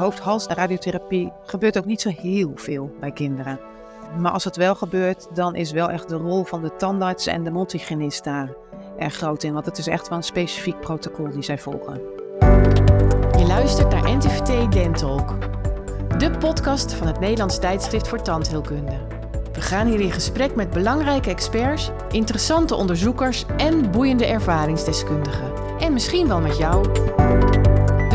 hoofd-hals-radiotherapie gebeurt ook niet zo heel veel bij kinderen. Maar als het wel gebeurt, dan is wel echt de rol van de tandarts en de mondhygiënist daar erg groot in. Want het is echt wel een specifiek protocol die zij volgen. Je luistert naar NTVT Dentalk, de podcast van het Nederlands tijdschrift voor tandheelkunde. We gaan hier in gesprek met belangrijke experts, interessante onderzoekers en boeiende ervaringsdeskundigen. En misschien wel met jou.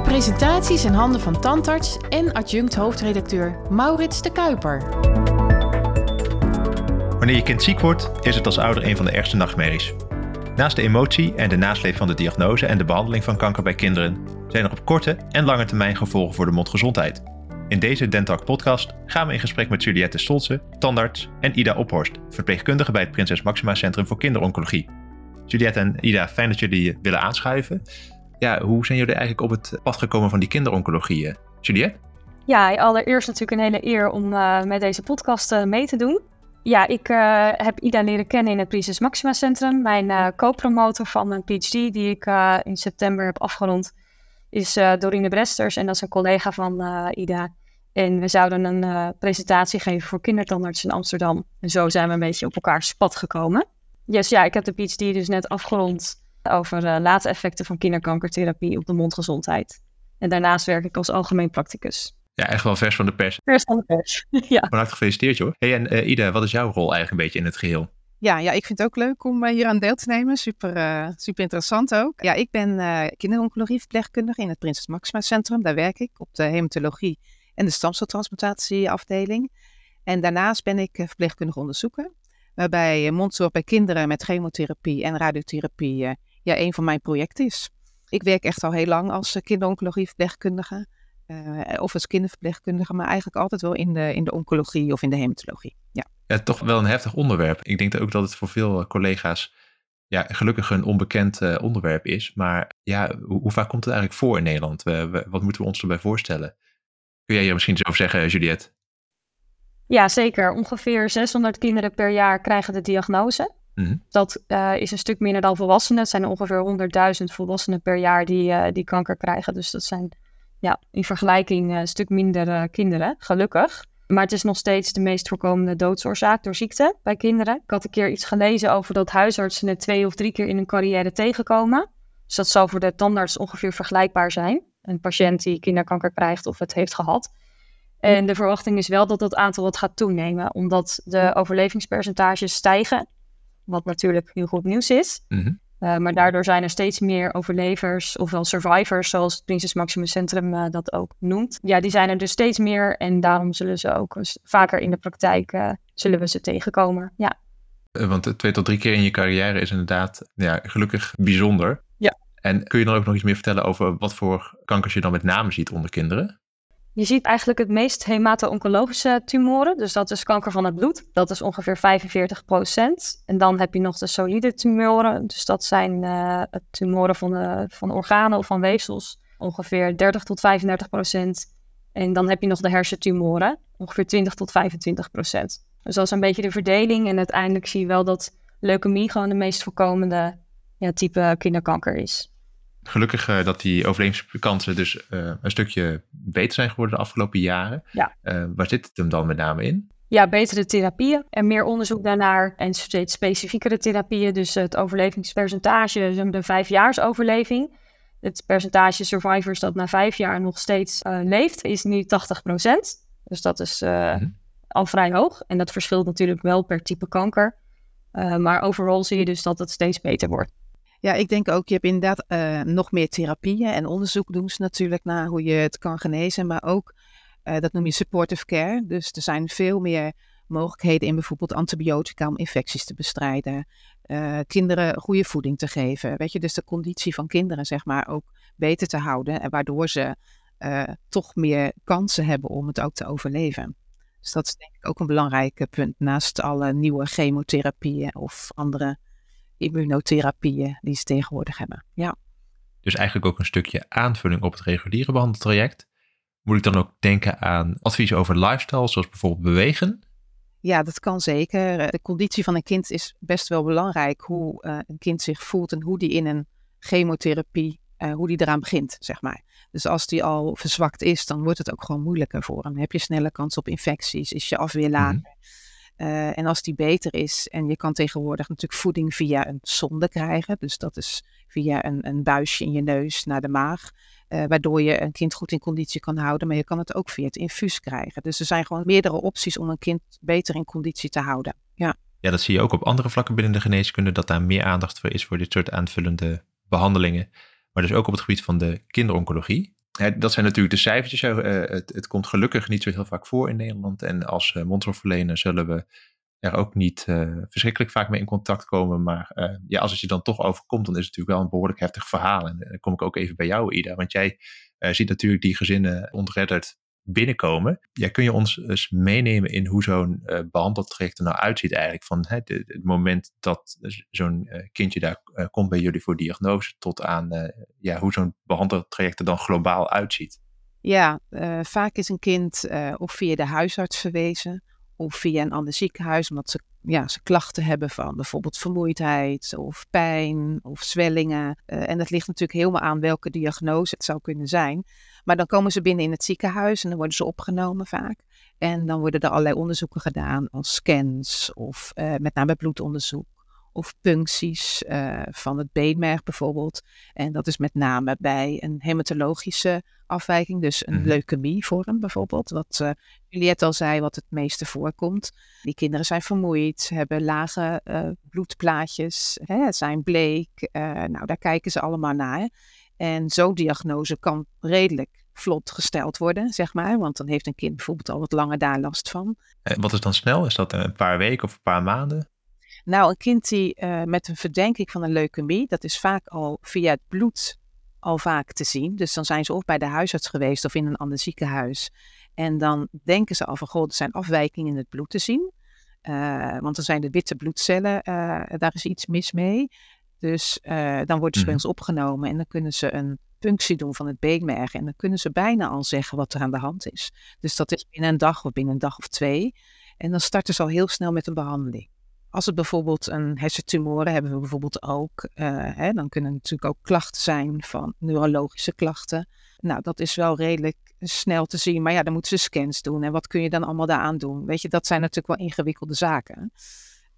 Presentaties in handen van tandarts en adjunct hoofdredacteur Maurits de Kuiper. Wanneer je kind ziek wordt, is het als ouder een van de ergste nachtmerries. Naast de emotie en de nasleep van de diagnose en de behandeling van kanker bij kinderen, zijn er op korte en lange termijn gevolgen voor de mondgezondheid. In deze Dentalk podcast gaan we in gesprek met Juliette Stolze, tandarts, en Ida Ophorst, verpleegkundige bij het Prinses Maxima Centrum voor Kinderoncologie. Juliette en Ida, fijn dat jullie willen aanschuiven. Ja, hoe zijn jullie eigenlijk op het pad gekomen van die kinderoncologie? eh? Juliette? Ja, allereerst natuurlijk een hele eer om uh, met deze podcast uh, mee te doen. Ja, ik heb Ida leren kennen in het Prinses Maxima Centrum. Mijn co-promotor van mijn PhD, die ik in september heb afgerond, is Dorine Bresters. En dat is een collega van Ida. En we zouden een presentatie geven voor kindertandarts in Amsterdam. En zo zijn we een beetje op elkaars pad gekomen. Yes, ja, ik heb de PhD dus net afgerond over uh, late effecten van kinderkankertherapie op de mondgezondheid. En daarnaast werk ik als algemeen practicus. Ja, echt wel vers van de pers. Vers van de pers, ja. Van harte gefeliciteerd joh. Hey, en uh, Ida, wat is jouw rol eigenlijk een beetje in het geheel? Ja, ja, ik vind het ook leuk om uh, hier aan deel te nemen. Super, uh, super interessant ook. Ja, ik ben uh, kinderoncologie-verpleegkundige in het Prinses Maxima Centrum. Daar werk ik op de hematologie en de stamceltransplantatieafdeling. En daarnaast ben ik verpleegkundige onderzoeker. Waarbij mondzorg bij kinderen met chemotherapie en radiotherapie ja, een van mijn projecten is. Ik werk echt al heel lang als kinderoncologie-verpleegkundige. of als kinderverpleegkundige, maar eigenlijk altijd wel in de, in de oncologie of in de hematologie. Ja. Ja, toch wel een heftig onderwerp. Ik denk ook dat het voor veel collega's ja, gelukkig een onbekend uh, onderwerp is. Maar ja, hoe, hoe, vaak komt het eigenlijk voor in Nederland? We, we, wat moeten we ons erbij voorstellen? Kun jij hier misschien iets over zeggen, Juliette? Ja, zeker. Ongeveer 600 kinderen per jaar krijgen de diagnose. Mm-hmm. Dat uh, is een stuk minder dan volwassenen. Het zijn ongeveer 100.000 volwassenen per jaar die, uh, die kanker krijgen. Dus dat zijn ja, in vergelijking een stuk minder kinderen, gelukkig. Maar het is nog steeds de meest voorkomende doodsoorzaak door ziekte bij kinderen. Ik had een keer iets gelezen over dat huisartsen het twee of drie keer in hun carrière tegenkomen. Dus dat zal voor de tandarts ongeveer vergelijkbaar zijn. Een patiënt die kinderkanker krijgt of het heeft gehad. En de verwachting is wel dat dat aantal wat gaat toenemen, omdat de overlevingspercentages stijgen. Wat natuurlijk heel goed nieuws is. Mm-hmm. Uh, maar daardoor zijn er steeds meer overlevers, ofwel survivors, zoals het Prinses Maxima Centrum uh, dat ook noemt. Ja, die zijn er dus steeds meer en daarom zullen ze ook vaker in de praktijk uh, zullen we ze tegenkomen. Ja. Want twee tot drie keer in je carrière is inderdaad ja, gelukkig bijzonder. Ja. En kun je dan ook nog iets meer vertellen over wat voor kankers je dan met name ziet onder kinderen? Je ziet eigenlijk het meest hemato-oncologische tumoren. Dus dat is kanker van het bloed. Dat is ongeveer 45% En dan heb je nog de solide tumoren. Dus dat zijn uh, tumoren van, van organen of van weefsels. Ongeveer 30 tot 35% En dan heb je nog de hersentumoren. Ongeveer 20 tot 25% Dus dat is een beetje de verdeling. En uiteindelijk zie je wel dat leukemie gewoon de meest voorkomende ja, type kinderkanker is gelukkig uh, dat die overlevingskansen dus uh, een stukje beter zijn geworden de afgelopen jaren. Ja. Uh, waar zit het hem dan met name in? Ja, betere therapieën en meer onderzoek daarnaar en steeds specifiekere therapieën. Dus het overlevingspercentage, de vijfjaarsoverleving. Het percentage survivors dat na vijf jaar nog steeds leeft, is nu 80% Dus dat is mm-hmm. al vrij hoog. En dat verschilt natuurlijk wel per type kanker. maar overal zie je dus dat het steeds beter wordt. Ja, ik denk ook, je hebt inderdaad uh, nog meer therapieën en onderzoek doen ze natuurlijk naar hoe je het kan genezen, maar ook, uh, dat noem je supportive care. Dus er zijn veel meer mogelijkheden in bijvoorbeeld antibiotica om infecties te bestrijden, uh, kinderen goede voeding te geven, weet je, dus de conditie van kinderen zeg maar ook beter te houden en waardoor ze toch meer kansen hebben om het ook te overleven. Dus dat is denk ik ook een belangrijk punt naast alle nieuwe chemotherapieën of andere immunotherapieën die ze tegenwoordig hebben. Ja. Dus eigenlijk ook een stukje aanvulling op het reguliere behandeltraject. Moet ik dan ook denken aan advies over lifestyle, zoals bijvoorbeeld bewegen? Ja, dat kan zeker. De conditie van een kind is best wel belangrijk. Hoe uh, een kind zich voelt en hoe die in een chemotherapie, uh, hoe die eraan begint, zeg maar. Dus als die al verzwakt is, dan wordt het ook gewoon moeilijker voor hem. Heb je sneller kans op infecties, is je afweer lager. Mhm. Eh, en als die beter is, en je kan tegenwoordig natuurlijk voeding via een zonde krijgen, dus dat is via een, een buisje in je neus naar de maag, uh, waardoor je een kind goed in conditie kan houden, maar je kan het ook via het infuus krijgen. Dus er zijn gewoon meerdere opties om een kind beter in conditie te houden. Ja. Ja, dat zie je ook op andere vlakken binnen de geneeskunde, dat daar meer aandacht voor is voor dit soort aanvullende behandelingen. Maar dus ook op het gebied van de kinderoncologie. Dat zijn natuurlijk de cijfertjes. Uh, het, het, komt gelukkig niet zo heel vaak voor in Nederland. En als uh, zullen we er ook niet uh, verschrikkelijk vaak mee in contact komen. Maar ja, als het je dan toch overkomt, dan is het natuurlijk wel een behoorlijk heftig verhaal. En dan kom ik ook even bij jou, Ida. Want jij ziet natuurlijk die gezinnen ontredderd binnenkomen. Ja, kun je ons eens meenemen in hoe zo'n uh, behandeltraject er nou uitziet eigenlijk? Van hè, het moment dat zo'n uh, kindje daar uh, komt bij jullie voor diagnose tot aan ja, hoe zo'n behandeltraject er dan globaal uitziet. Ja, vaak is een kind of via de huisarts verwezen of via een ander ziekenhuis, omdat ze, ja, ze klachten hebben van bijvoorbeeld vermoeidheid of pijn of zwellingen. en dat ligt natuurlijk helemaal aan welke diagnose het zou kunnen zijn. Maar dan komen ze binnen in het ziekenhuis en dan worden ze opgenomen vaak. En dan worden er allerlei onderzoeken gedaan, als scans of uh, met name bloedonderzoek of puncties uh, van het beenmerg bijvoorbeeld. En dat is met name bij een hematologische afwijking, dus een mm -hmm. leukemievorm bijvoorbeeld. Wat uh, Juliette al zei, wat het meeste voorkomt. Die kinderen zijn vermoeid, hebben lage uh, bloedplaatjes, hè, zijn bleek. nou, daar kijken ze allemaal naar. En zo'n diagnose kan redelijk vlot gesteld worden, zeg maar. Want dan heeft een kind bijvoorbeeld al wat langer daar last van. En wat is dan snel? Is dat een paar weken of een paar maanden? Nou, een kind die uh, met een verdenking van een leukemie, dat is vaak al via het bloed al vaak te zien. Dus dan zijn ze of bij de huisarts geweest of in een ander ziekenhuis. En dan denken ze al van, goh, er zijn afwijkingen in het bloed te zien. Uh, want dan zijn de witte bloedcellen, uh, daar is iets mis mee. Dus uh, dan worden ze bij ons opgenomen en dan kunnen ze een punctie doen van het beenmerg. En dan kunnen ze bijna al zeggen wat er aan de hand is. Dus dat is binnen een dag of binnen een dag of twee. En dan starten ze al heel snel met een behandeling. Als het bijvoorbeeld een hersentumoren hebben we bijvoorbeeld ook. Uh, hè, dan kunnen natuurlijk ook klachten zijn van neurologische klachten. Nou, dat is wel redelijk snel te zien. Maar ja, dan moeten ze scans doen. En wat kun je dan allemaal daaraan doen? Weet je, dat zijn natuurlijk wel ingewikkelde zaken.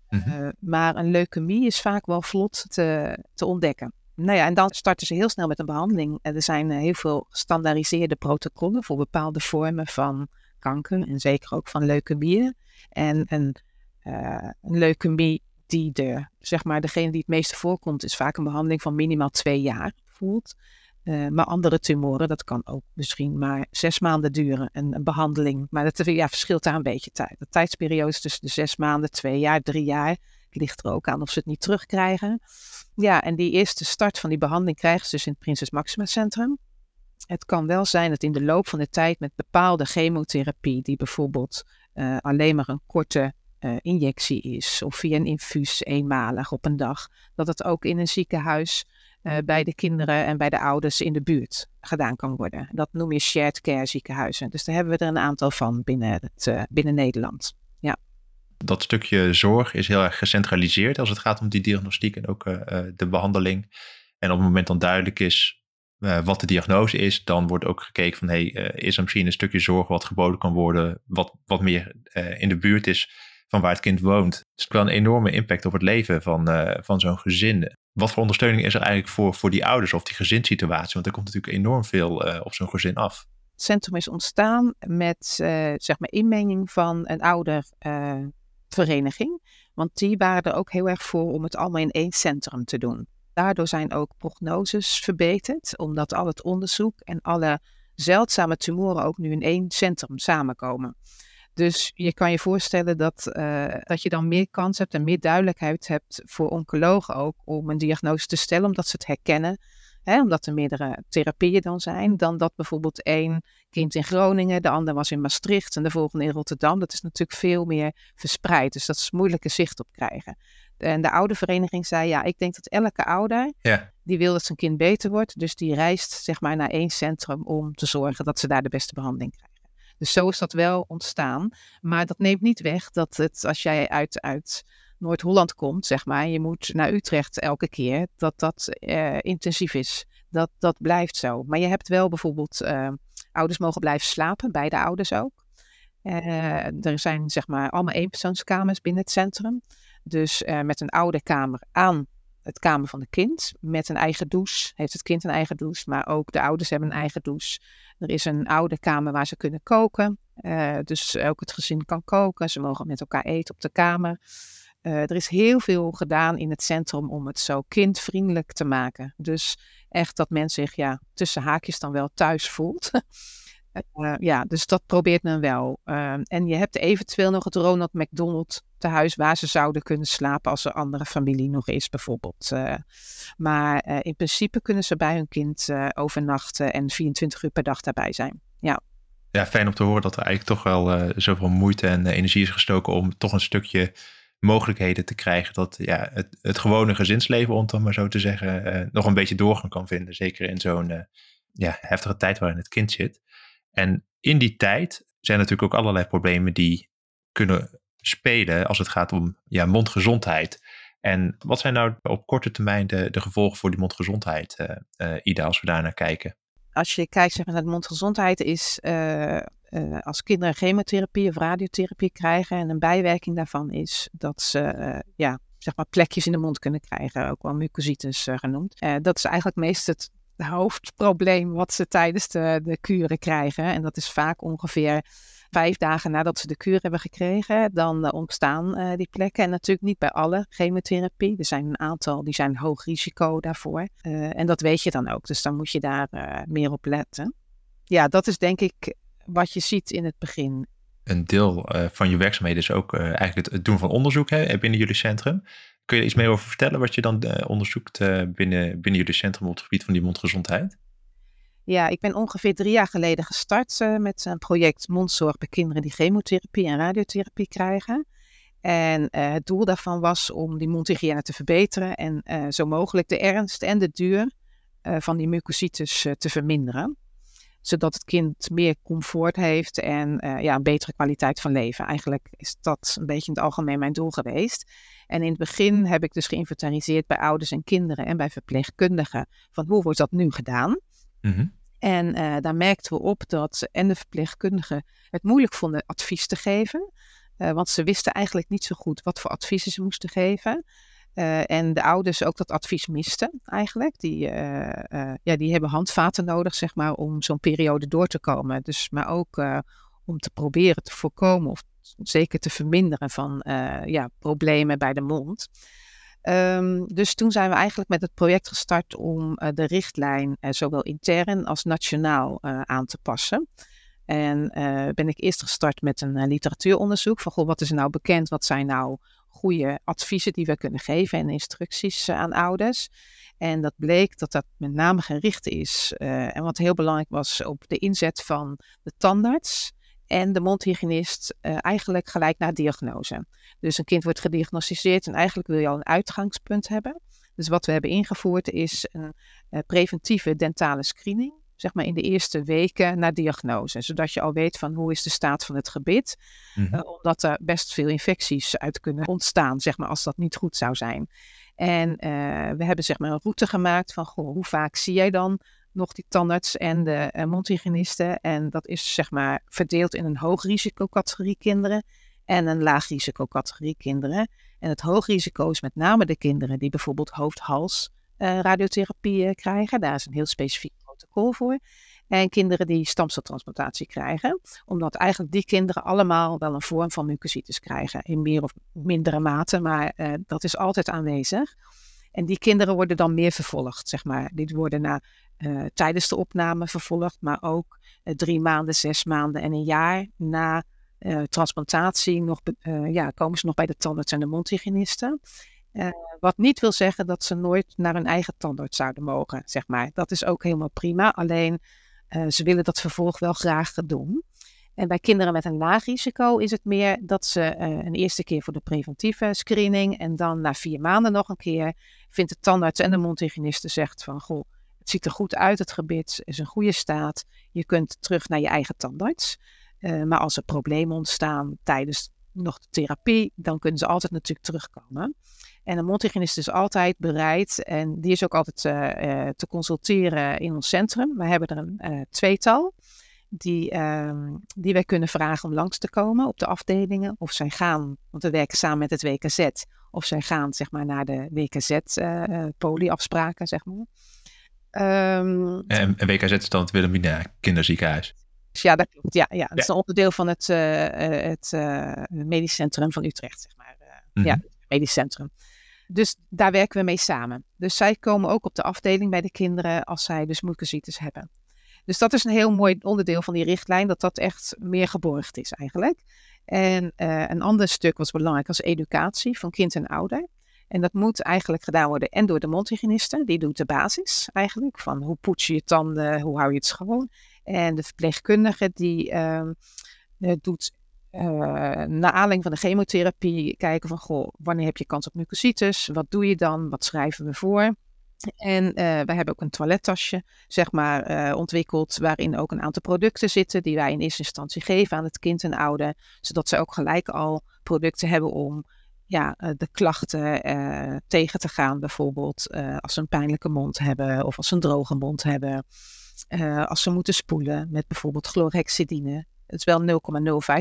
Uh, maar een leukemie is vaak wel vlot te, te ontdekken. Nou ja, en dan starten ze heel snel met een behandeling. Er zijn eh, heel veel gestandaardiseerde protocollen voor bepaalde vormen van kanker en zeker ook van leukemieën. En een, een leukemie die de, zeg maar, degene die het meeste voorkomt, is vaak een behandeling van minimaal twee jaar voelt. Uh, maar andere tumoren, dat kan ook misschien maar zes maanden duren, een, behandeling. Maar dat ja, verschilt daar een beetje tijd. De tijdsperiode is tussen de zes maanden, twee jaar, drie jaar. Het ligt er ook aan of ze het niet terugkrijgen. Ja, en die eerste start van die behandeling krijgen ze dus in het Prinses Maxima Centrum. Het kan wel zijn dat in de loop van de tijd met bepaalde chemotherapie, die bijvoorbeeld uh, alleen maar een korte uh, injectie is, of via een infuus eenmalig op een dag, dat het ook in een ziekenhuis uh, bij de kinderen en bij de ouders in de buurt gedaan kan worden. Dat noem je shared care ziekenhuizen. Dus daar hebben we er een aantal van binnen, het, binnen Nederland dat stukje zorg is heel erg gecentraliseerd als het gaat om die diagnostiek en ook uh, de behandeling. En op het moment dan duidelijk is uh, wat de diagnose is, dan wordt ook gekeken van hey, is er misschien een stukje zorg wat geboden kan worden, wat, wat meer in de buurt is van waar het kind woont. Dus het wel een enorme impact op het leven van, van zo'n gezin. Wat voor ondersteuning is er eigenlijk voor, voor die ouders of die gezinssituatie? Want er komt natuurlijk enorm veel op zo'n gezin af. Het centrum is ontstaan met zeg maar inmenging van een ouder vereniging. Want die waren er ook heel erg voor om het allemaal in één centrum te doen. Daardoor zijn ook prognoses verbeterd, omdat al het onderzoek en alle zeldzame tumoren ook nu in één centrum samenkomen. Dus je kan je voorstellen dat, uh, dat je dan meer kans hebt en meer duidelijkheid hebt voor oncologen ook om een diagnose te stellen, omdat ze het herkennen hè, omdat er meerdere therapieën dan zijn, dan dat bijvoorbeeld één kind in Groningen, de ander was in Maastricht en de volgende in Rotterdam. Dat is natuurlijk veel meer verspreid, dus dat is moeilijke zicht op krijgen. En de oudervereniging zei, ja, ik denk dat elke ouder, ja. die wil dat zijn kind beter wordt, dus die reist zeg maar naar één centrum om te zorgen dat ze daar de beste behandeling krijgen. Dus zo is dat wel ontstaan. Maar dat neemt niet weg dat het, als jij uit, uit Noord-Holland komt, zeg maar, je moet naar Utrecht elke keer, dat dat uh, intensief is. Dat, dat blijft zo. Maar je hebt wel bijvoorbeeld, uh, ouders mogen blijven slapen, beide ouders ook. Uh, er zijn zeg maar allemaal eenpersoonskamers binnen het centrum. Dus met een oude kamer aan het kamer van het kind. Met een eigen douche. Heeft het kind een eigen douche, maar ook de ouders hebben een eigen douche. Er is een oude kamer waar ze kunnen koken. Uh, dus ook het gezin kan koken. Ze mogen met elkaar eten op de kamer. Uh, er is heel veel gedaan in het centrum om het zo kindvriendelijk te maken. Dus echt dat men zich ja, tussen haakjes dan wel thuis voelt. Uh, ja, dus dat probeert men wel. En je hebt eventueel nog het Ronald McDonald te huis waar ze zouden kunnen slapen als er andere familie nog is, bijvoorbeeld. Uh, maar in principe kunnen ze bij hun kind overnachten en 24 uur per dag daarbij zijn. Ja. Ja, fijn om te horen dat er eigenlijk toch wel zoveel moeite en energie is gestoken om toch een stukje mogelijkheden te krijgen dat ja, het, het gewone gezinsleven, om het maar zo te zeggen, nog een beetje doorgang kan vinden. Zeker in zo'n ja, heftige tijd waarin het kind zit. En in die tijd zijn natuurlijk ook allerlei problemen die kunnen spelen als het gaat om ja, mondgezondheid. En wat zijn nou op korte termijn de, de gevolgen voor die mondgezondheid, uh, Ida, als we daar naar kijken? Als je kijkt zeg maar, naar de mondgezondheid, is uh, als kinderen chemotherapie of radiotherapie krijgen en een bijwerking daarvan is dat ze ja, zeg maar plekjes in de mond kunnen krijgen, ook wel mucositis genoemd. dat is eigenlijk meest het hoofdprobleem wat ze tijdens de, de kuren krijgen. En dat is vaak ongeveer vijf dagen nadat ze de kuur hebben gekregen, dan uh, ontstaan uh, die plekken. En natuurlijk niet bij alle chemotherapie. Er zijn een aantal die zijn hoog risico daarvoor. Uh, en dat weet je dan ook. Dus dan moet je daar meer op letten. Ja, dat is denk ik wat je ziet in het begin. Een deel van je werkzaamheden is ook eigenlijk het, doen van onderzoek hè, binnen jullie centrum. Kun je iets meer over vertellen wat je dan onderzoekt binnen, binnen jullie centrum op het gebied van die mondgezondheid? Ja, ik ben ongeveer drie jaar geleden gestart uh, met een project mondzorg bij kinderen die chemotherapie en radiotherapie krijgen. En het doel daarvan was om die mondhygiëne te verbeteren en zo mogelijk de ernst en de duur van die mucositis te verminderen zodat het kind meer comfort heeft en ja, een betere kwaliteit van leven. Eigenlijk is dat een beetje in het algemeen mijn doel geweest. En in het begin heb ik dus geïnventariseerd bij ouders en kinderen en bij verpleegkundigen van hoe wordt dat nu gedaan. Mm-hmm. En uh, daar merkten we op dat en de verpleegkundigen het moeilijk vonden advies te geven. Uh, want ze wisten eigenlijk niet zo goed wat voor adviezen ze moesten geven. Uh, en de ouders ook dat advies misten eigenlijk. Die, ja, die hebben handvaten nodig, zeg maar, om zo'n periode door te komen. Dus, maar ook om te proberen te voorkomen of zeker te verminderen van ja, problemen bij de mond. Um, dus toen zijn we eigenlijk met het project gestart om de richtlijn zowel intern als nationaal aan te passen. En ben ik eerst gestart met een literatuuronderzoek van goh, wat is nou bekend, wat zijn nou goede adviezen die we kunnen geven en instructies eh, aan ouders. En dat bleek dat dat met name gericht is, en wat heel belangrijk was, op de inzet van de tandarts en de mondhygiënist uh, eigenlijk gelijk naar diagnose. Dus een kind wordt gediagnosticeerd en eigenlijk wil je al een uitgangspunt hebben. Dus wat we hebben ingevoerd is een uh, preventieve dentale screening zeg maar in de eerste weken na diagnose. Zodat je al weet van hoe is de staat van het gebit. Mm omdat er best veel infecties uit kunnen ontstaan, zeg maar, als dat niet goed zou zijn. En we hebben zeg maar een route gemaakt van goh, hoe vaak zie jij dan nog die tandarts en de uh, mondhygiënisten. En dat is zeg maar verdeeld in een hoogrisicocategorie kinderen en een laag-risicocategorie kinderen. En het hoogrisico is met name de kinderen die bijvoorbeeld hoofd-hals uh, radiotherapie krijgen. Daar is een heel specifiek protocol voor. En kinderen die stamceltransplantatie krijgen. Omdat eigenlijk die kinderen allemaal wel een vorm van mucositis krijgen. In meer of mindere mate, maar dat is altijd aanwezig. En die kinderen worden dan meer vervolgd, zeg maar. Die worden na, uh, tijdens de opname vervolgd, maar ook uh, drie maanden, zes maanden en een jaar na transplantatie nog, ja, komen ze nog bij de tandarts en de mondhygiënisten. Wat niet wil zeggen dat ze nooit naar hun eigen tandarts zouden mogen, zeg maar. Dat is ook helemaal prima. Alleen ze willen dat vervolg wel graag doen. En bij kinderen met een laag risico is het meer dat ze een eerste keer voor de preventieve screening en dan na vier maanden nog een keer vindt de tandarts en de mondhygiëniste zegt van goh, het ziet er goed uit, het gebit is in goede staat, je kunt terug naar je eigen tandarts. maar als er problemen ontstaan tijdens nog de therapie, dan kunnen ze altijd natuurlijk terugkomen. En de mondhygiënist is altijd bereid en die is ook altijd uh, te consulteren in ons centrum. We hebben er een tweetal die, uh, die wij kunnen vragen om langs te komen op de afdelingen. Of zij gaan, want we werken samen met het WKZ, of zij gaan zeg maar naar de WKZ-polieafspraken, zeg maar. Um, en, en WKZ is dan het Wilhelmina Kinderziekenhuis? Ja, dat klopt. Ja, ja. Dat is een onderdeel van het, het medisch centrum van Utrecht, zeg maar. Mm -hmm. Ja, medisch centrum. Dus daar werken we mee samen. Dus zij komen ook op de afdeling bij de kinderen als zij dus mucositis hebben. Dus dat is een heel mooi onderdeel van die richtlijn, dat dat echt meer geborgd is eigenlijk. En een ander stuk wat belangrijk is educatie van kind en ouder. En dat moet eigenlijk gedaan worden en door de mondhygiëniste, die doet de basis eigenlijk, van hoe poets je je tanden, hoe hou je het schoon. En de verpleegkundige die uh, doet uh, naar aanleiding van de chemotherapie kijken van, goh, wanneer heb je kans op mucositis? Wat doe je dan? Wat schrijven we voor? En uh, wij hebben ook een toilettasje, zeg maar, ontwikkeld, waarin ook een aantal producten zitten die wij in eerste instantie geven aan het kind en ouder, zodat ze ook gelijk al producten hebben om ja, de klachten tegen te gaan, bijvoorbeeld als ze een pijnlijke mond hebben of als ze een droge mond hebben, als ze moeten spoelen met bijvoorbeeld chlorhexidine. Het is wel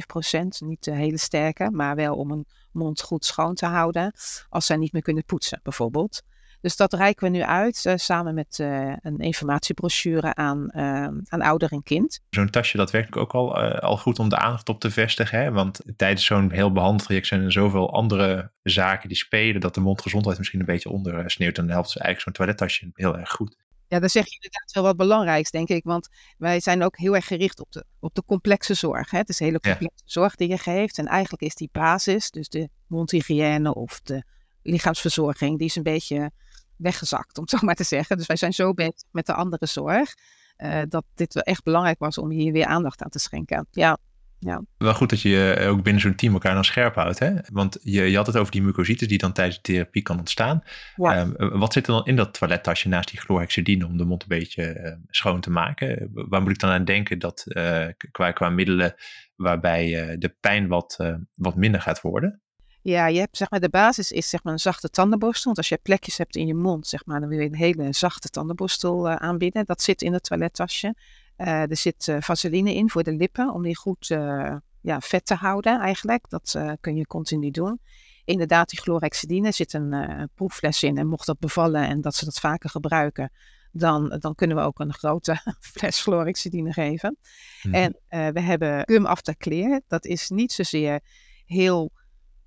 0,05 procent, niet de hele sterke, maar wel om een mond goed schoon te houden als zij niet meer kunnen poetsen, bijvoorbeeld. Dus dat reiken we nu uit uh, samen met uh, een informatiebrochure aan, uh, aan ouder en kind. Zo'n tasje, dat werkt ook al, al goed om de aandacht op te vestigen. Hè? Want tijdens zo'n heel behandeltraject zijn er zoveel andere zaken die spelen dat de mondgezondheid misschien een beetje ondersneeuwt. En dan helpt ze eigenlijk zo'n toilettasje heel erg goed. Ja, dan zeg je inderdaad wel wat belangrijks, denk ik. Want wij zijn ook heel erg gericht op de, op de complexe zorg. Hè? Het is hele complexe ja. zorg die je geeft. En eigenlijk is die basis, dus de mondhygiëne of de lichaamsverzorging, die is een beetje weggezakt, om het zo maar te zeggen. Dus wij zijn zo bezig met de andere zorg, uh, dat dit wel echt belangrijk was om hier weer aandacht aan te schenken. Ja, ja. Wel goed dat je eh, ook binnen zo'n team elkaar dan scherp houdt. Hè? Want je, je had het over die mucositis die dan tijdens de therapie kan ontstaan. Ja. Um, wat zit er dan in dat toilettasje naast die chlorhexidine om de mond een beetje uh, schoon te maken? Waar moet ik dan aan denken dat uh, qua, qua middelen waarbij de pijn wat, wat minder gaat worden? Ja, je hebt zeg maar de basis is zeg maar een zachte tandenborstel. Want als je plekjes hebt in je mond, zeg maar, dan wil je een hele zachte tandenborstel aanbieden. Dat zit in het toilettasje. Uh, er zit uh, vaseline in voor de lippen om die goed uh, ja, vet te houden eigenlijk. Dat kun je continu doen. Inderdaad, die chlorhexidine zit een proeffles in. En mocht dat bevallen en dat ze dat vaker gebruiken, dan, dan kunnen we ook een grote fles chlorhexidine geven. Mm. En we hebben gum after clear. Dat is niet zozeer heel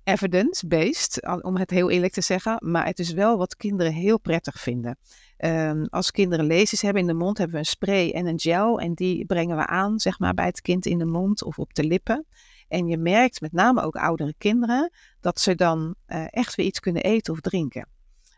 evidence-based, om het heel eerlijk te zeggen. Maar het is wel wat kinderen heel prettig vinden. Um, als kinderen lezers hebben in de mond, hebben we een spray en een gel. En die brengen we aan, zeg maar, bij het kind in de mond of op de lippen. En je merkt, met name ook oudere kinderen, dat ze dan uh, echt weer iets kunnen eten of drinken.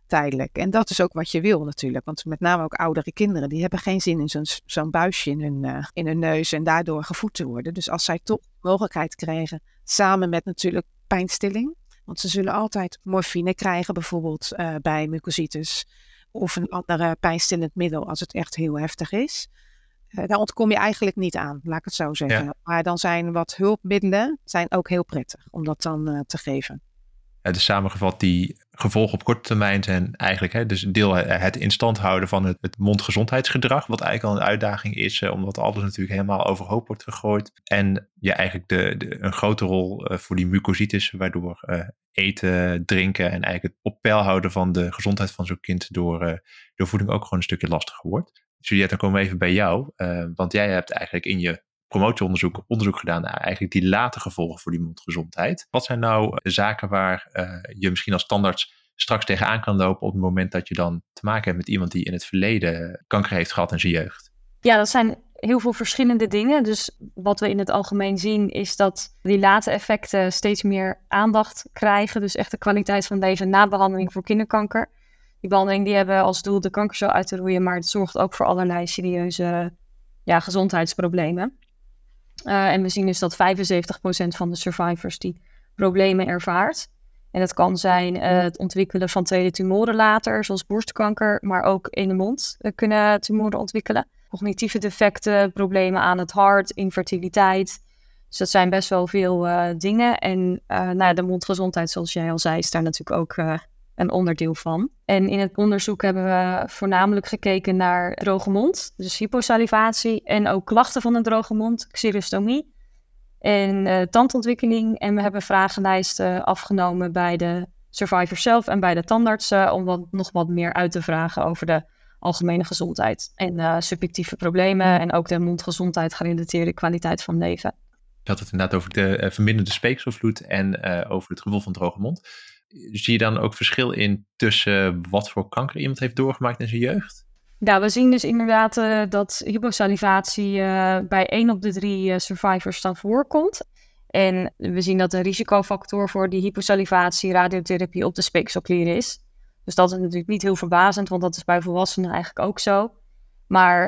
Tijdelijk. En dat is ook wat je wil natuurlijk. Want met name ook oudere kinderen, die hebben geen zin in zo'n buisje in hun, uh, in hun neus en daardoor gevoed te worden. Dus als zij toch mogelijkheid krijgen, samen met natuurlijk pijnstilling. Want ze zullen altijd morfine krijgen, bijvoorbeeld uh, bij mucositis of een andere pijnstillend middel als het echt heel heftig is. Uh, daar ontkom je eigenlijk niet aan, laat ik het zo zeggen. Ja. Maar dan zijn wat hulpmiddelen zijn ook heel prettig om dat dan uh, te geven. Het is samengevat die gevolgen op korte termijn zijn eigenlijk hè, dus deel het in stand houden van het, het mondgezondheidsgedrag, wat eigenlijk al een uitdaging is, eh, omdat alles natuurlijk helemaal overhoop wordt gegooid. En ja, eigenlijk de, de een grote rol uh, voor die mucositis, waardoor eten, drinken en eigenlijk het op peil houden van de gezondheid van zo'n kind door, door voeding ook gewoon een stukje lastiger wordt. Juliette, dan komen we even bij jou, want jij hebt eigenlijk in je promotieonderzoek onderzoek gedaan naar eigenlijk die late gevolgen voor die mondgezondheid. Wat zijn nou zaken waar uh, je misschien als standaard straks tegenaan kan lopen op het moment dat je dan te maken hebt met iemand die in het verleden kanker heeft gehad in zijn jeugd? Ja, dat zijn heel veel verschillende dingen. Dus wat we in het algemeen zien is dat die late effecten steeds meer aandacht krijgen. Dus echt de kwaliteit van deze na behandeling voor kinderkanker. Die behandeling die hebben als doel de kankercel uit te roeien, maar het zorgt ook voor allerlei serieuze ja, gezondheidsproblemen. Uh, en we zien dus dat 75% van de survivors die problemen ervaart. En dat kan zijn uh, het ontwikkelen van tweede tumoren later, zoals borstkanker, maar ook in de mond uh, kunnen tumoren ontwikkelen. Cognitieve defecten, problemen aan het hart, infertiliteit. Dus dat zijn best wel veel dingen. En nou, de mondgezondheid, zoals jij al zei, is daar natuurlijk ook een onderdeel van. En in het onderzoek hebben we voornamelijk gekeken naar droge mond, dus hyposalivatie en ook klachten van een droge mond, xerostomie en uh, tandontwikkeling. En we hebben vragenlijsten afgenomen bij de survivor zelf en bij de tandartsen om wat, nog wat meer uit te vragen over de algemene gezondheid en uh, subjectieve problemen en ook de mondgezondheid gerelateerde kwaliteit van leven. Je had het inderdaad over de uh, verminderde speekselvloed en over het gevoel van droge mond. Zie je dan ook verschil in tussen wat voor kanker iemand heeft doorgemaakt in zijn jeugd? Ja, we zien dus inderdaad uh, dat hyposalivatie uh, bij 1 op de 3 uh, survivors dan voorkomt. En we zien dat een risicofactor voor die hyposalivatie radiotherapie op de speekselklier is. Dus dat is natuurlijk niet heel verbazend, want dat is bij volwassenen eigenlijk ook zo. Maar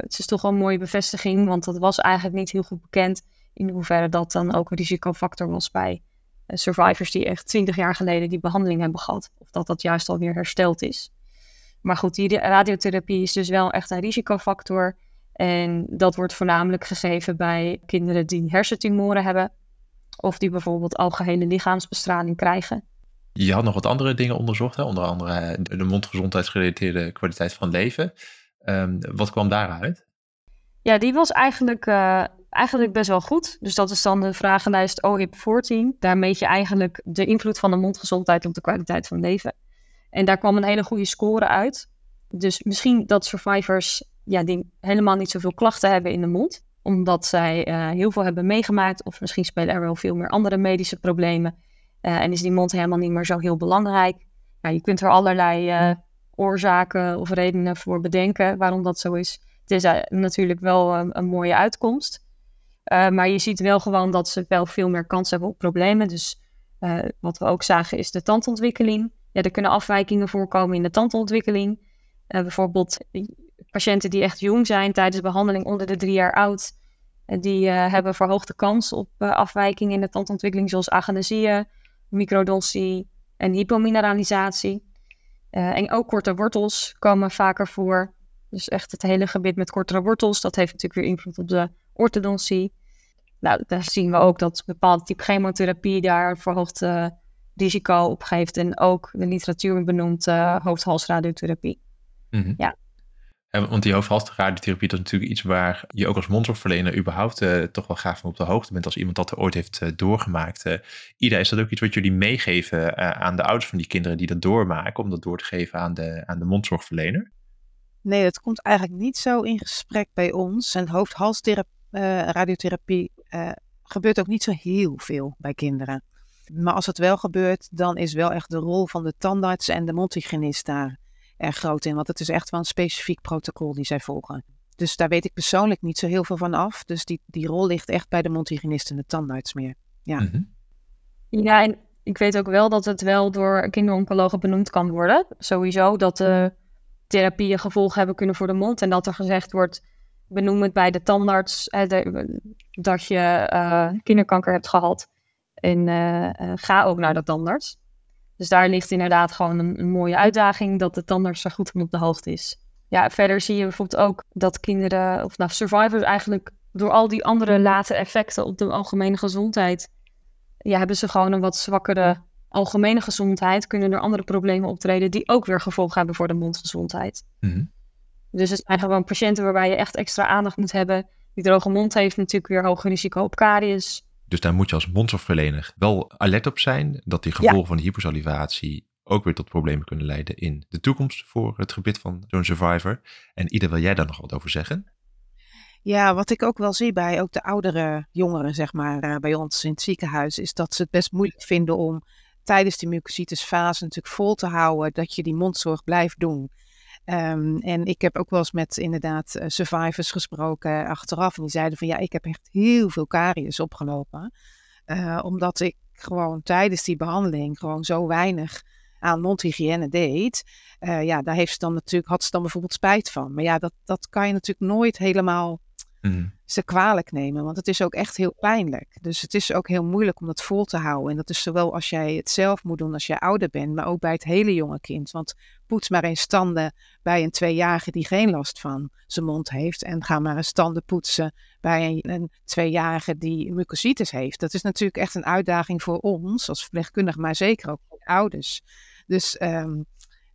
het is toch wel een mooie bevestiging, want dat was eigenlijk niet heel goed bekend in hoeverre dat dan ook een risicofactor was bij survivors die echt 20 jaar geleden die behandeling hebben gehad. Of dat dat juist alweer hersteld is. Maar goed, die radiotherapie is dus wel echt een risicofactor. En dat wordt voornamelijk gegeven bij kinderen die hersentumoren hebben. Of die bijvoorbeeld algehele lichaamsbestraling krijgen. Je had nog wat andere dingen onderzocht, hè? onder andere de mondgezondheidsgerelateerde kwaliteit van leven. Um, wat kwam daaruit? Ja, die was eigenlijk, uh, eigenlijk best wel goed. Dus dat is dan de vragenlijst OHIP 14. Daar meet je eigenlijk de invloed van de mondgezondheid op de kwaliteit van leven. En daar kwam een hele goede score uit. Dus misschien dat survivors ja, die helemaal niet zoveel klachten hebben in de mond, omdat zij uh, heel veel hebben meegemaakt, of misschien spelen er wel veel meer andere medische problemen. Uh, en is die mond helemaal niet meer zo heel belangrijk. Je kunt er allerlei uh, oorzaken of redenen voor bedenken waarom dat zo is. Het is natuurlijk wel een mooie uitkomst. Maar je ziet wel gewoon dat ze wel veel meer kans hebben op problemen. Dus wat we ook zagen is de tandontwikkeling. Ja, er kunnen afwijkingen voorkomen in de tandontwikkeling. Uh, bijvoorbeeld patiënten die echt jong zijn tijdens behandeling onder de drie jaar oud. Die hebben verhoogde kans op afwijkingen in de tandontwikkeling, zoals agenesie, microdontie en hypomineralisatie. en ook korte wortels komen vaker voor. Dus echt het hele gebied met kortere wortels, dat heeft natuurlijk weer invloed op de orthodontie. Nou, daar zien we ook dat bepaalde type chemotherapie daar verhoogd risico opgeeft. En ook de literatuur benoemt uh, hoofdhalsradiotherapie. Mm Ja. want die hoofdhalsradiotherapie dat is natuurlijk iets waar je ook als mondzorgverlener überhaupt uh, toch wel graag van op de hoogte bent als iemand dat er ooit heeft uh, doorgemaakt. Ida, is dat ook iets wat jullie meegeven aan de ouders van die kinderen die dat doormaken, om dat door te geven aan de, aan de mondzorgverlener? Nee, dat komt eigenlijk niet zo in gesprek bij ons. En hoofdhalsradiotherapie gebeurt ook niet zo heel veel bij kinderen. Maar als het wel gebeurt, dan is wel echt de rol van de tandarts en de mondhygiënist daar erg groot in. Want het is echt wel een specifiek protocol die zij volgen. Dus daar weet ik persoonlijk niet zo heel veel van af. Dus die, die rol ligt echt bij de mondhygiënist en de tandarts meer. Ja. Mhm. ja, en ik weet ook wel dat het wel door kinderoncologen benoemd kan worden. Sowieso dat de therapieën gevolgen hebben kunnen voor de mond. En dat er gezegd wordt, benoem het bij de tandarts dat je uh, kinderkanker hebt gehad. En eh, eh, ga ook naar de tandarts. Dus daar ligt inderdaad gewoon een, mooie uitdaging dat de tandarts er goed van op de hoogte is. Ja, verder zie je bijvoorbeeld ook dat kinderen, of nou survivors eigenlijk door al die andere late effecten op de algemene gezondheid, ja, hebben ze gewoon een wat zwakkere algemene gezondheid, kunnen er andere problemen optreden die ook weer gevolgen hebben voor de mondgezondheid. Mhm. Dus het zijn gewoon patiënten waarbij je echt extra aandacht moet hebben. Die droge mond heeft natuurlijk weer hoger risico op karies. Dus daar moet je als mondzorgverlener wel alert op zijn dat die gevolgen van de hyposalivatie ook weer tot problemen kunnen leiden in de toekomst voor het gebied van zo'n survivor. En Ida, wil jij daar nog wat over zeggen? Ja, wat ik ook wel zie bij ook de oudere jongeren, zeg maar, uh, bij ons in het ziekenhuis, is dat ze het best moeilijk vinden om tijdens die mucositisfase natuurlijk vol te houden dat je die mondzorg blijft doen. Um, en ik heb ook wel eens met inderdaad uh, survivors gesproken achteraf. En die zeiden van ja, ik heb echt heel veel karies opgelopen. Uh, omdat ik gewoon tijdens die behandeling gewoon zo weinig aan mondhygiëne deed. Uh, ja, daar heeft ze dan natuurlijk, had ze dan bijvoorbeeld spijt van. Maar ja, dat, dat kan je natuurlijk nooit helemaal mm. ze kwalijk nemen. Want het is ook echt heel pijnlijk. Dus het is ook heel moeilijk om dat vol te houden. En dat is zowel als jij het zelf moet doen als jij ouder bent, maar ook bij het hele jonge kind. Want poets maar eens standen bij een tweejarige die geen last van zijn mond heeft. En ga maar eens standen poetsen bij een, een tweejarige die mucositis heeft. Dat is natuurlijk echt een uitdaging voor ons als verpleegkundige, maar zeker ook voor ouders. Dus, ehm,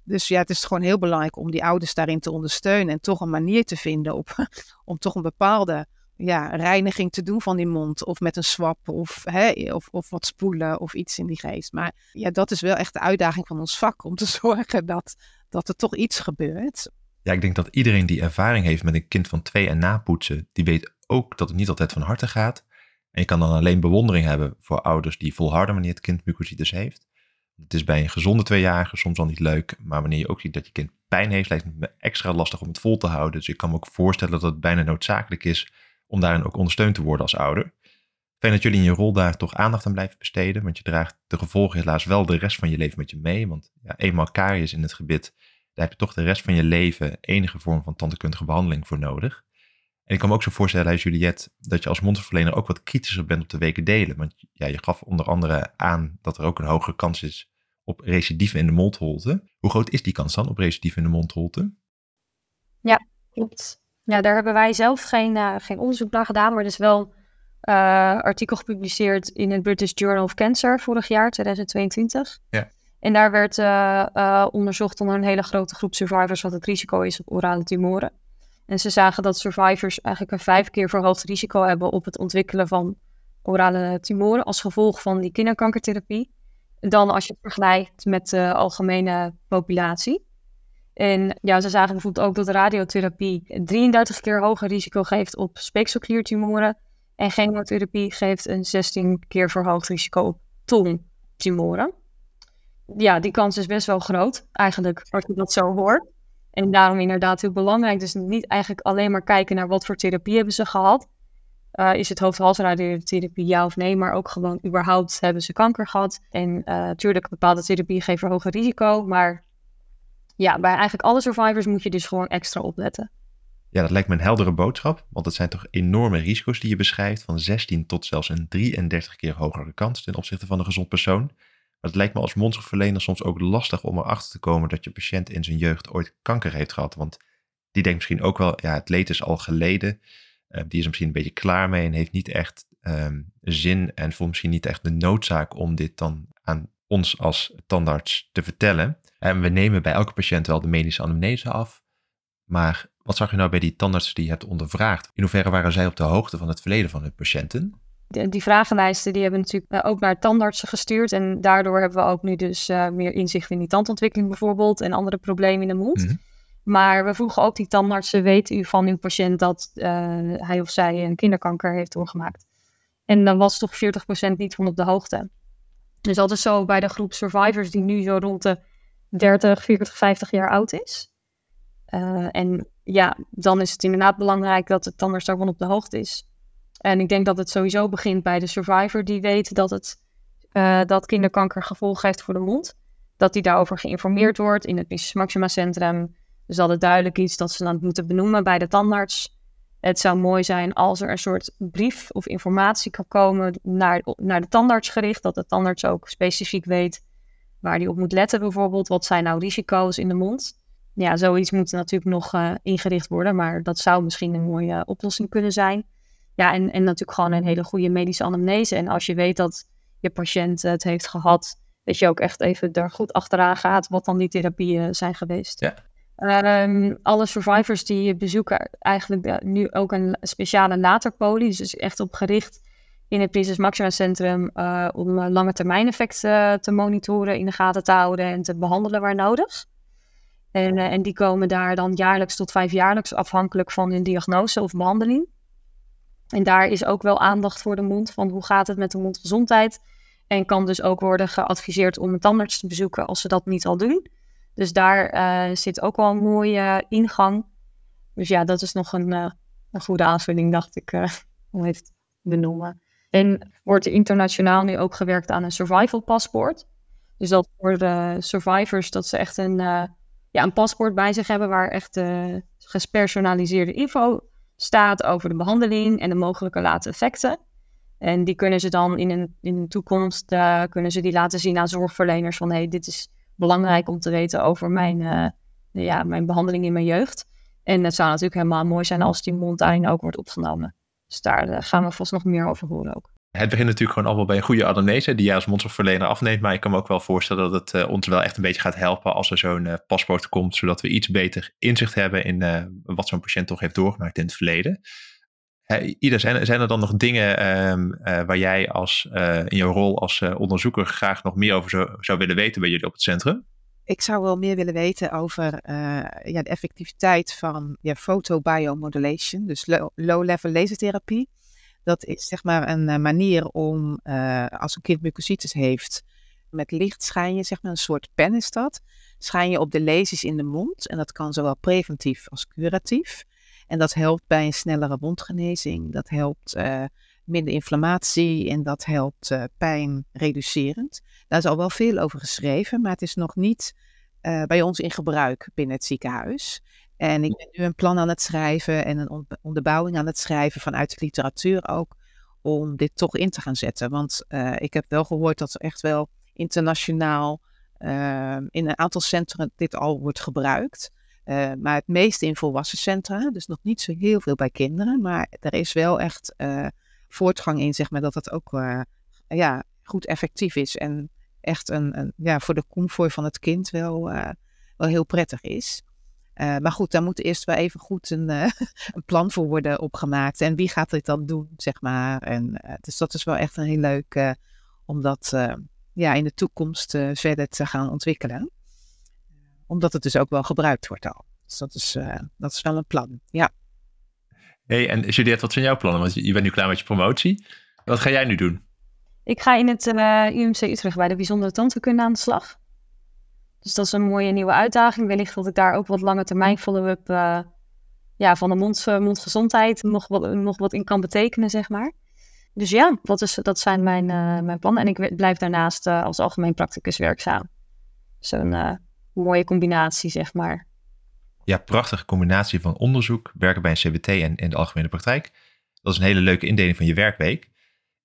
dus ja, het is gewoon heel belangrijk om die ouders daarin te ondersteunen en toch een manier te vinden op, om toch een bepaalde ja, reiniging te doen van die mond. Of met een swap of, hè, of, of wat spoelen of iets in die geest. Maar ja, dat is wel echt de uitdaging van ons vak. Om te zorgen dat, dat er toch iets gebeurt. Ja, ik denk dat iedereen die ervaring heeft met een kind van twee en napoetsen, die weet ook dat het niet altijd van harte gaat. En je kan dan alleen bewondering hebben voor ouders die volharden wanneer het kind mucositis heeft. Het is bij een gezonde tweejarige soms al niet leuk, maar wanneer je ook ziet dat je kind pijn heeft, lijkt het me extra lastig om het vol te houden. Dus ik kan me ook voorstellen dat het bijna noodzakelijk is om daarin ook ondersteund te worden als ouder. Fijn dat jullie in je rol daar toch aandacht aan blijven besteden, want je draagt de gevolgen helaas wel de rest van je leven met je mee. Want ja, eenmaal karies in het gebit, daar heb je toch de rest van je leven enige vorm van tandheelkundige behandeling voor nodig. En ik kan me ook zo voorstellen, Juliette, dat je als monsterverlener ook wat kritischer bent op de weken delen. Want ja, je gaf onder andere aan dat er ook een hogere kans is op recidive in de mondholte. Hoe groot is die kans dan op recidive in de mondholte? Ja, klopt. Ja, daar hebben wij zelf geen, uh, geen onderzoek naar gedaan, maar er is wel uh, artikel gepubliceerd in het British Journal of Cancer vorig jaar, 2022. Ja. En daar werd uh, onderzocht onder een hele grote groep survivors wat het risico is op orale tumoren. En ze zagen dat survivors eigenlijk een vijf keer verhoogd risico hebben op het ontwikkelen van orale tumoren als gevolg van die kinderkankertherapie. Dan als je het vergelijkt met de algemene populatie. En ja, ze zagen bijvoorbeeld ook dat radiotherapie 33 keer hoger risico geeft op speekselkliertumoren. En chemotherapie geeft een 16 keer verhoogd risico op tongtumoren. Ja, die kans is best wel groot, eigenlijk, als je dat zo hoort. En daarom inderdaad heel belangrijk. Dus niet eigenlijk alleen maar kijken naar wat voor therapie hebben ze gehad. Uh, is het hoofdhalsradiotherapie ja of nee, maar ook gewoon überhaupt hebben ze kanker gehad. En uh, natuurlijk, bepaalde therapieën geven hoger risico, maar ja, bij eigenlijk alle survivors moet je dus gewoon extra opletten. Ja, dat lijkt me een heldere boodschap, want het zijn toch enorme risico's die je beschrijft, van 16 tot zelfs een 33 keer hogere kans ten opzichte van een gezond persoon. Maar het lijkt me als monsterverlener soms ook lastig om erachter te komen dat je patiënt in zijn jeugd ooit kanker heeft gehad. Want die denkt misschien ook wel, ja, het leed is al geleden. Uh, die is misschien een beetje klaar mee en heeft niet echt um, zin en voelt misschien niet echt de noodzaak om dit dan aan ons als tandarts te vertellen. En we nemen bij elke patiënt wel de medische anamnese af. Maar wat zag je nou bij die tandartsen die je hebt ondervraagd? In hoeverre waren zij op de hoogte van het verleden van hun patiënten? Die vragenlijsten die hebben natuurlijk eh, ook naar tandartsen gestuurd. En daardoor hebben we ook nu dus uh, meer inzicht in die tandontwikkeling bijvoorbeeld. En andere problemen in de mond. Mhm. Maar we vroegen ook die tandartsen, weet u van uw patiënt dat uh, hij of zij een kinderkanker heeft doorgemaakt? En dan was toch 40% niet van op de hoogte. Dus dat is zo bij de groep survivors die nu zo rond de 30, 40, 50 jaar oud is. Uh, en ja, dan is het inderdaad belangrijk dat de tandarts daarvan op de hoogte is. En ik denk dat het sowieso begint bij de survivor die weet dat, het, uh, dat kinderkanker gevolgen heeft voor de mond. Dat die daarover geïnformeerd wordt in het Crisis Maxima Centrum. Dus dat het duidelijk is dat ze dan moeten benoemen bij de tandarts. Het zou mooi zijn als er een soort brief of informatie kan komen naar, naar de tandarts gericht. Dat de tandarts ook specifiek weet waar die op moet letten bijvoorbeeld. Wat zijn nou risico's in de mond? Ja, zoiets moet natuurlijk nog uh, ingericht worden. Maar dat zou misschien een mooie oplossing kunnen zijn. Ja, en, en natuurlijk gewoon een hele goede medische anamnese. En als je weet dat je patiënt het heeft gehad, dat je ook echt even daar goed achteraan gaat wat dan die therapieën zijn geweest. Ja. Um, alle survivors die bezoeken eigenlijk nu ook een speciale laterpolie. Dus echt op gericht in het Prinses Maxima Centrum uh, om lange termijn effecten te monitoren, in de gaten te houden en te behandelen waar nodig. En, uh, en die komen daar dan jaarlijks tot vijfjaarlijks afhankelijk van hun diagnose of behandeling. En daar is ook wel aandacht voor de mond, van hoe gaat het met de mondgezondheid. En kan dus ook worden geadviseerd om een tandarts te bezoeken als ze dat niet al doen. Dus daar uh, zit ook wel een mooie ingang. Dus ja, dat is nog een, uh, een goede aanvulling, dacht ik, uh, om even te benoemen. En wordt er internationaal nu ook gewerkt aan een survival paspoort. Dus dat voor survivors, dat ze echt een, ja, een paspoort bij zich hebben waar echt gespersonaliseerde info staat over de behandeling en de mogelijke late effecten. En die kunnen ze dan in een, in de toekomst kunnen ze die laten zien aan zorgverleners van hé, hey, dit is belangrijk om te weten over mijn, uh, ja, mijn behandeling in mijn jeugd. En het zou natuurlijk helemaal mooi zijn als die montuin ook wordt opgenomen. Dus daar uh, gaan we vast nog meer over horen ook. Het begint natuurlijk gewoon allemaal bij een goede anamnese die jij als mondzorgverlener afneemt. Maar ik kan me ook wel voorstellen dat het uh, ons wel echt een beetje gaat helpen als er zo'n uh, paspoort komt. Zodat we iets beter inzicht hebben in uh, wat zo'n patiënt toch heeft doorgemaakt in het verleden. Ida, zijn, zijn, er dan nog dingen um, waar jij als, in jouw rol als onderzoeker graag nog meer over zou, willen weten bij jullie op het centrum? Ik zou wel meer willen weten over ja, de effectiviteit van ja, fotobiomodulation, dus low-level lasertherapie. Dat is zeg maar een uh, manier om, uh, als een kind mucositis heeft, met licht schijn je, zeg maar een soort pen is dat, schijn je op de lesies in de mond. En dat kan zowel preventief als curatief. En dat helpt bij een snellere wondgenezing. Dat helpt uh, minder inflammatie en dat helpt pijn reducerend. Daar is al wel veel over geschreven, maar het is nog niet bij ons in gebruik binnen het ziekenhuis. En ik ben nu een plan aan het schrijven en een onderbouwing aan het schrijven vanuit de literatuur ook, om dit toch in te gaan zetten. Want uh, ik heb wel gehoord dat er echt wel internationaal uh, in een aantal centra dit al wordt gebruikt. Uh, maar het meeste in volwassen centra, dus nog niet zo heel veel bij kinderen. Maar er is wel echt voortgang in, zeg maar, dat het ook ja, goed effectief is. En echt een, een, ja, voor de comfort van het kind wel, wel heel prettig is. Uh, maar goed, daar moet eerst wel even goed een, uh, een, plan voor worden opgemaakt. En wie gaat dit dan doen, zeg maar. En, uh, dus dat is wel echt een heel leuk om dat ja, in de toekomst verder te gaan ontwikkelen. Omdat het dus ook wel gebruikt wordt al. Dus dat is, dat is wel een plan, ja. Hey, en Juliette, wat zijn jouw plannen? Want je bent nu klaar met je promotie. Wat ga jij nu doen? Ik ga in het UMC Utrecht bij de bijzondere tandheelkunde aan de slag. Dus dat is een mooie nieuwe uitdaging. Wellicht dat ik daar ook wat lange termijn follow-up uh, ja, van de mond, uh, mondgezondheid nog wat, nog wat in kan betekenen, zeg maar. Dus ja, dat, is, dat zijn mijn, uh, mijn plannen. En ik blijf daarnaast als algemeen practicus werkzaam. Zo'n dus mooie combinatie, zeg maar. Ja, prachtige combinatie van onderzoek, werken bij een CBT en in de algemene praktijk. Dat is een hele leuke indeling van je werkweek.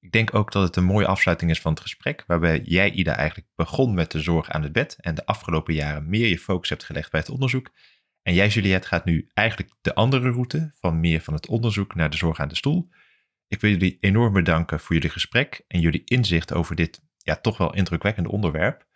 Ik denk ook dat het een mooie afsluiting is van het gesprek, waarbij jij, Ida, eigenlijk begon met de zorg aan het bed en de afgelopen jaren meer je focus hebt gelegd bij het onderzoek. En jij, Juliette, gaat nu eigenlijk de andere route van meer van het onderzoek naar de zorg aan de stoel. Ik wil jullie enorm bedanken voor jullie gesprek en jullie inzicht over dit ja, toch wel indrukwekkende onderwerp.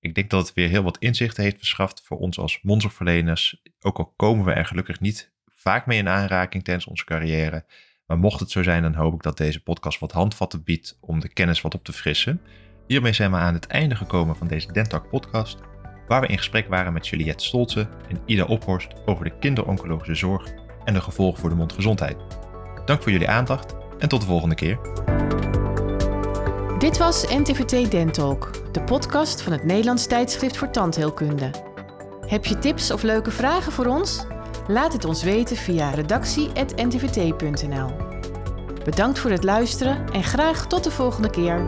Ik denk dat het weer heel wat inzichten heeft verschaft voor ons als mondzorgverleners, ook al komen we er gelukkig niet vaak mee in aanraking tijdens onze carrière. Maar mocht het zo zijn, dan hoop ik dat deze podcast wat handvatten biedt om de kennis wat op te frissen. Hiermee zijn we aan het einde gekomen van deze Dentalk podcast, waar we in gesprek waren met Juliette Stolze en Ida Ophorst over de kinderoncologische zorg en de gevolgen voor de mondgezondheid. Dank voor jullie aandacht en tot de volgende keer. Dit was NTVT Dentalk, de podcast van het Nederlands tijdschrift voor tandheelkunde. Heb je tips of leuke vragen voor ons? Laat het ons weten via redactie.ntvt.nl. Bedankt voor het luisteren en graag tot de volgende keer.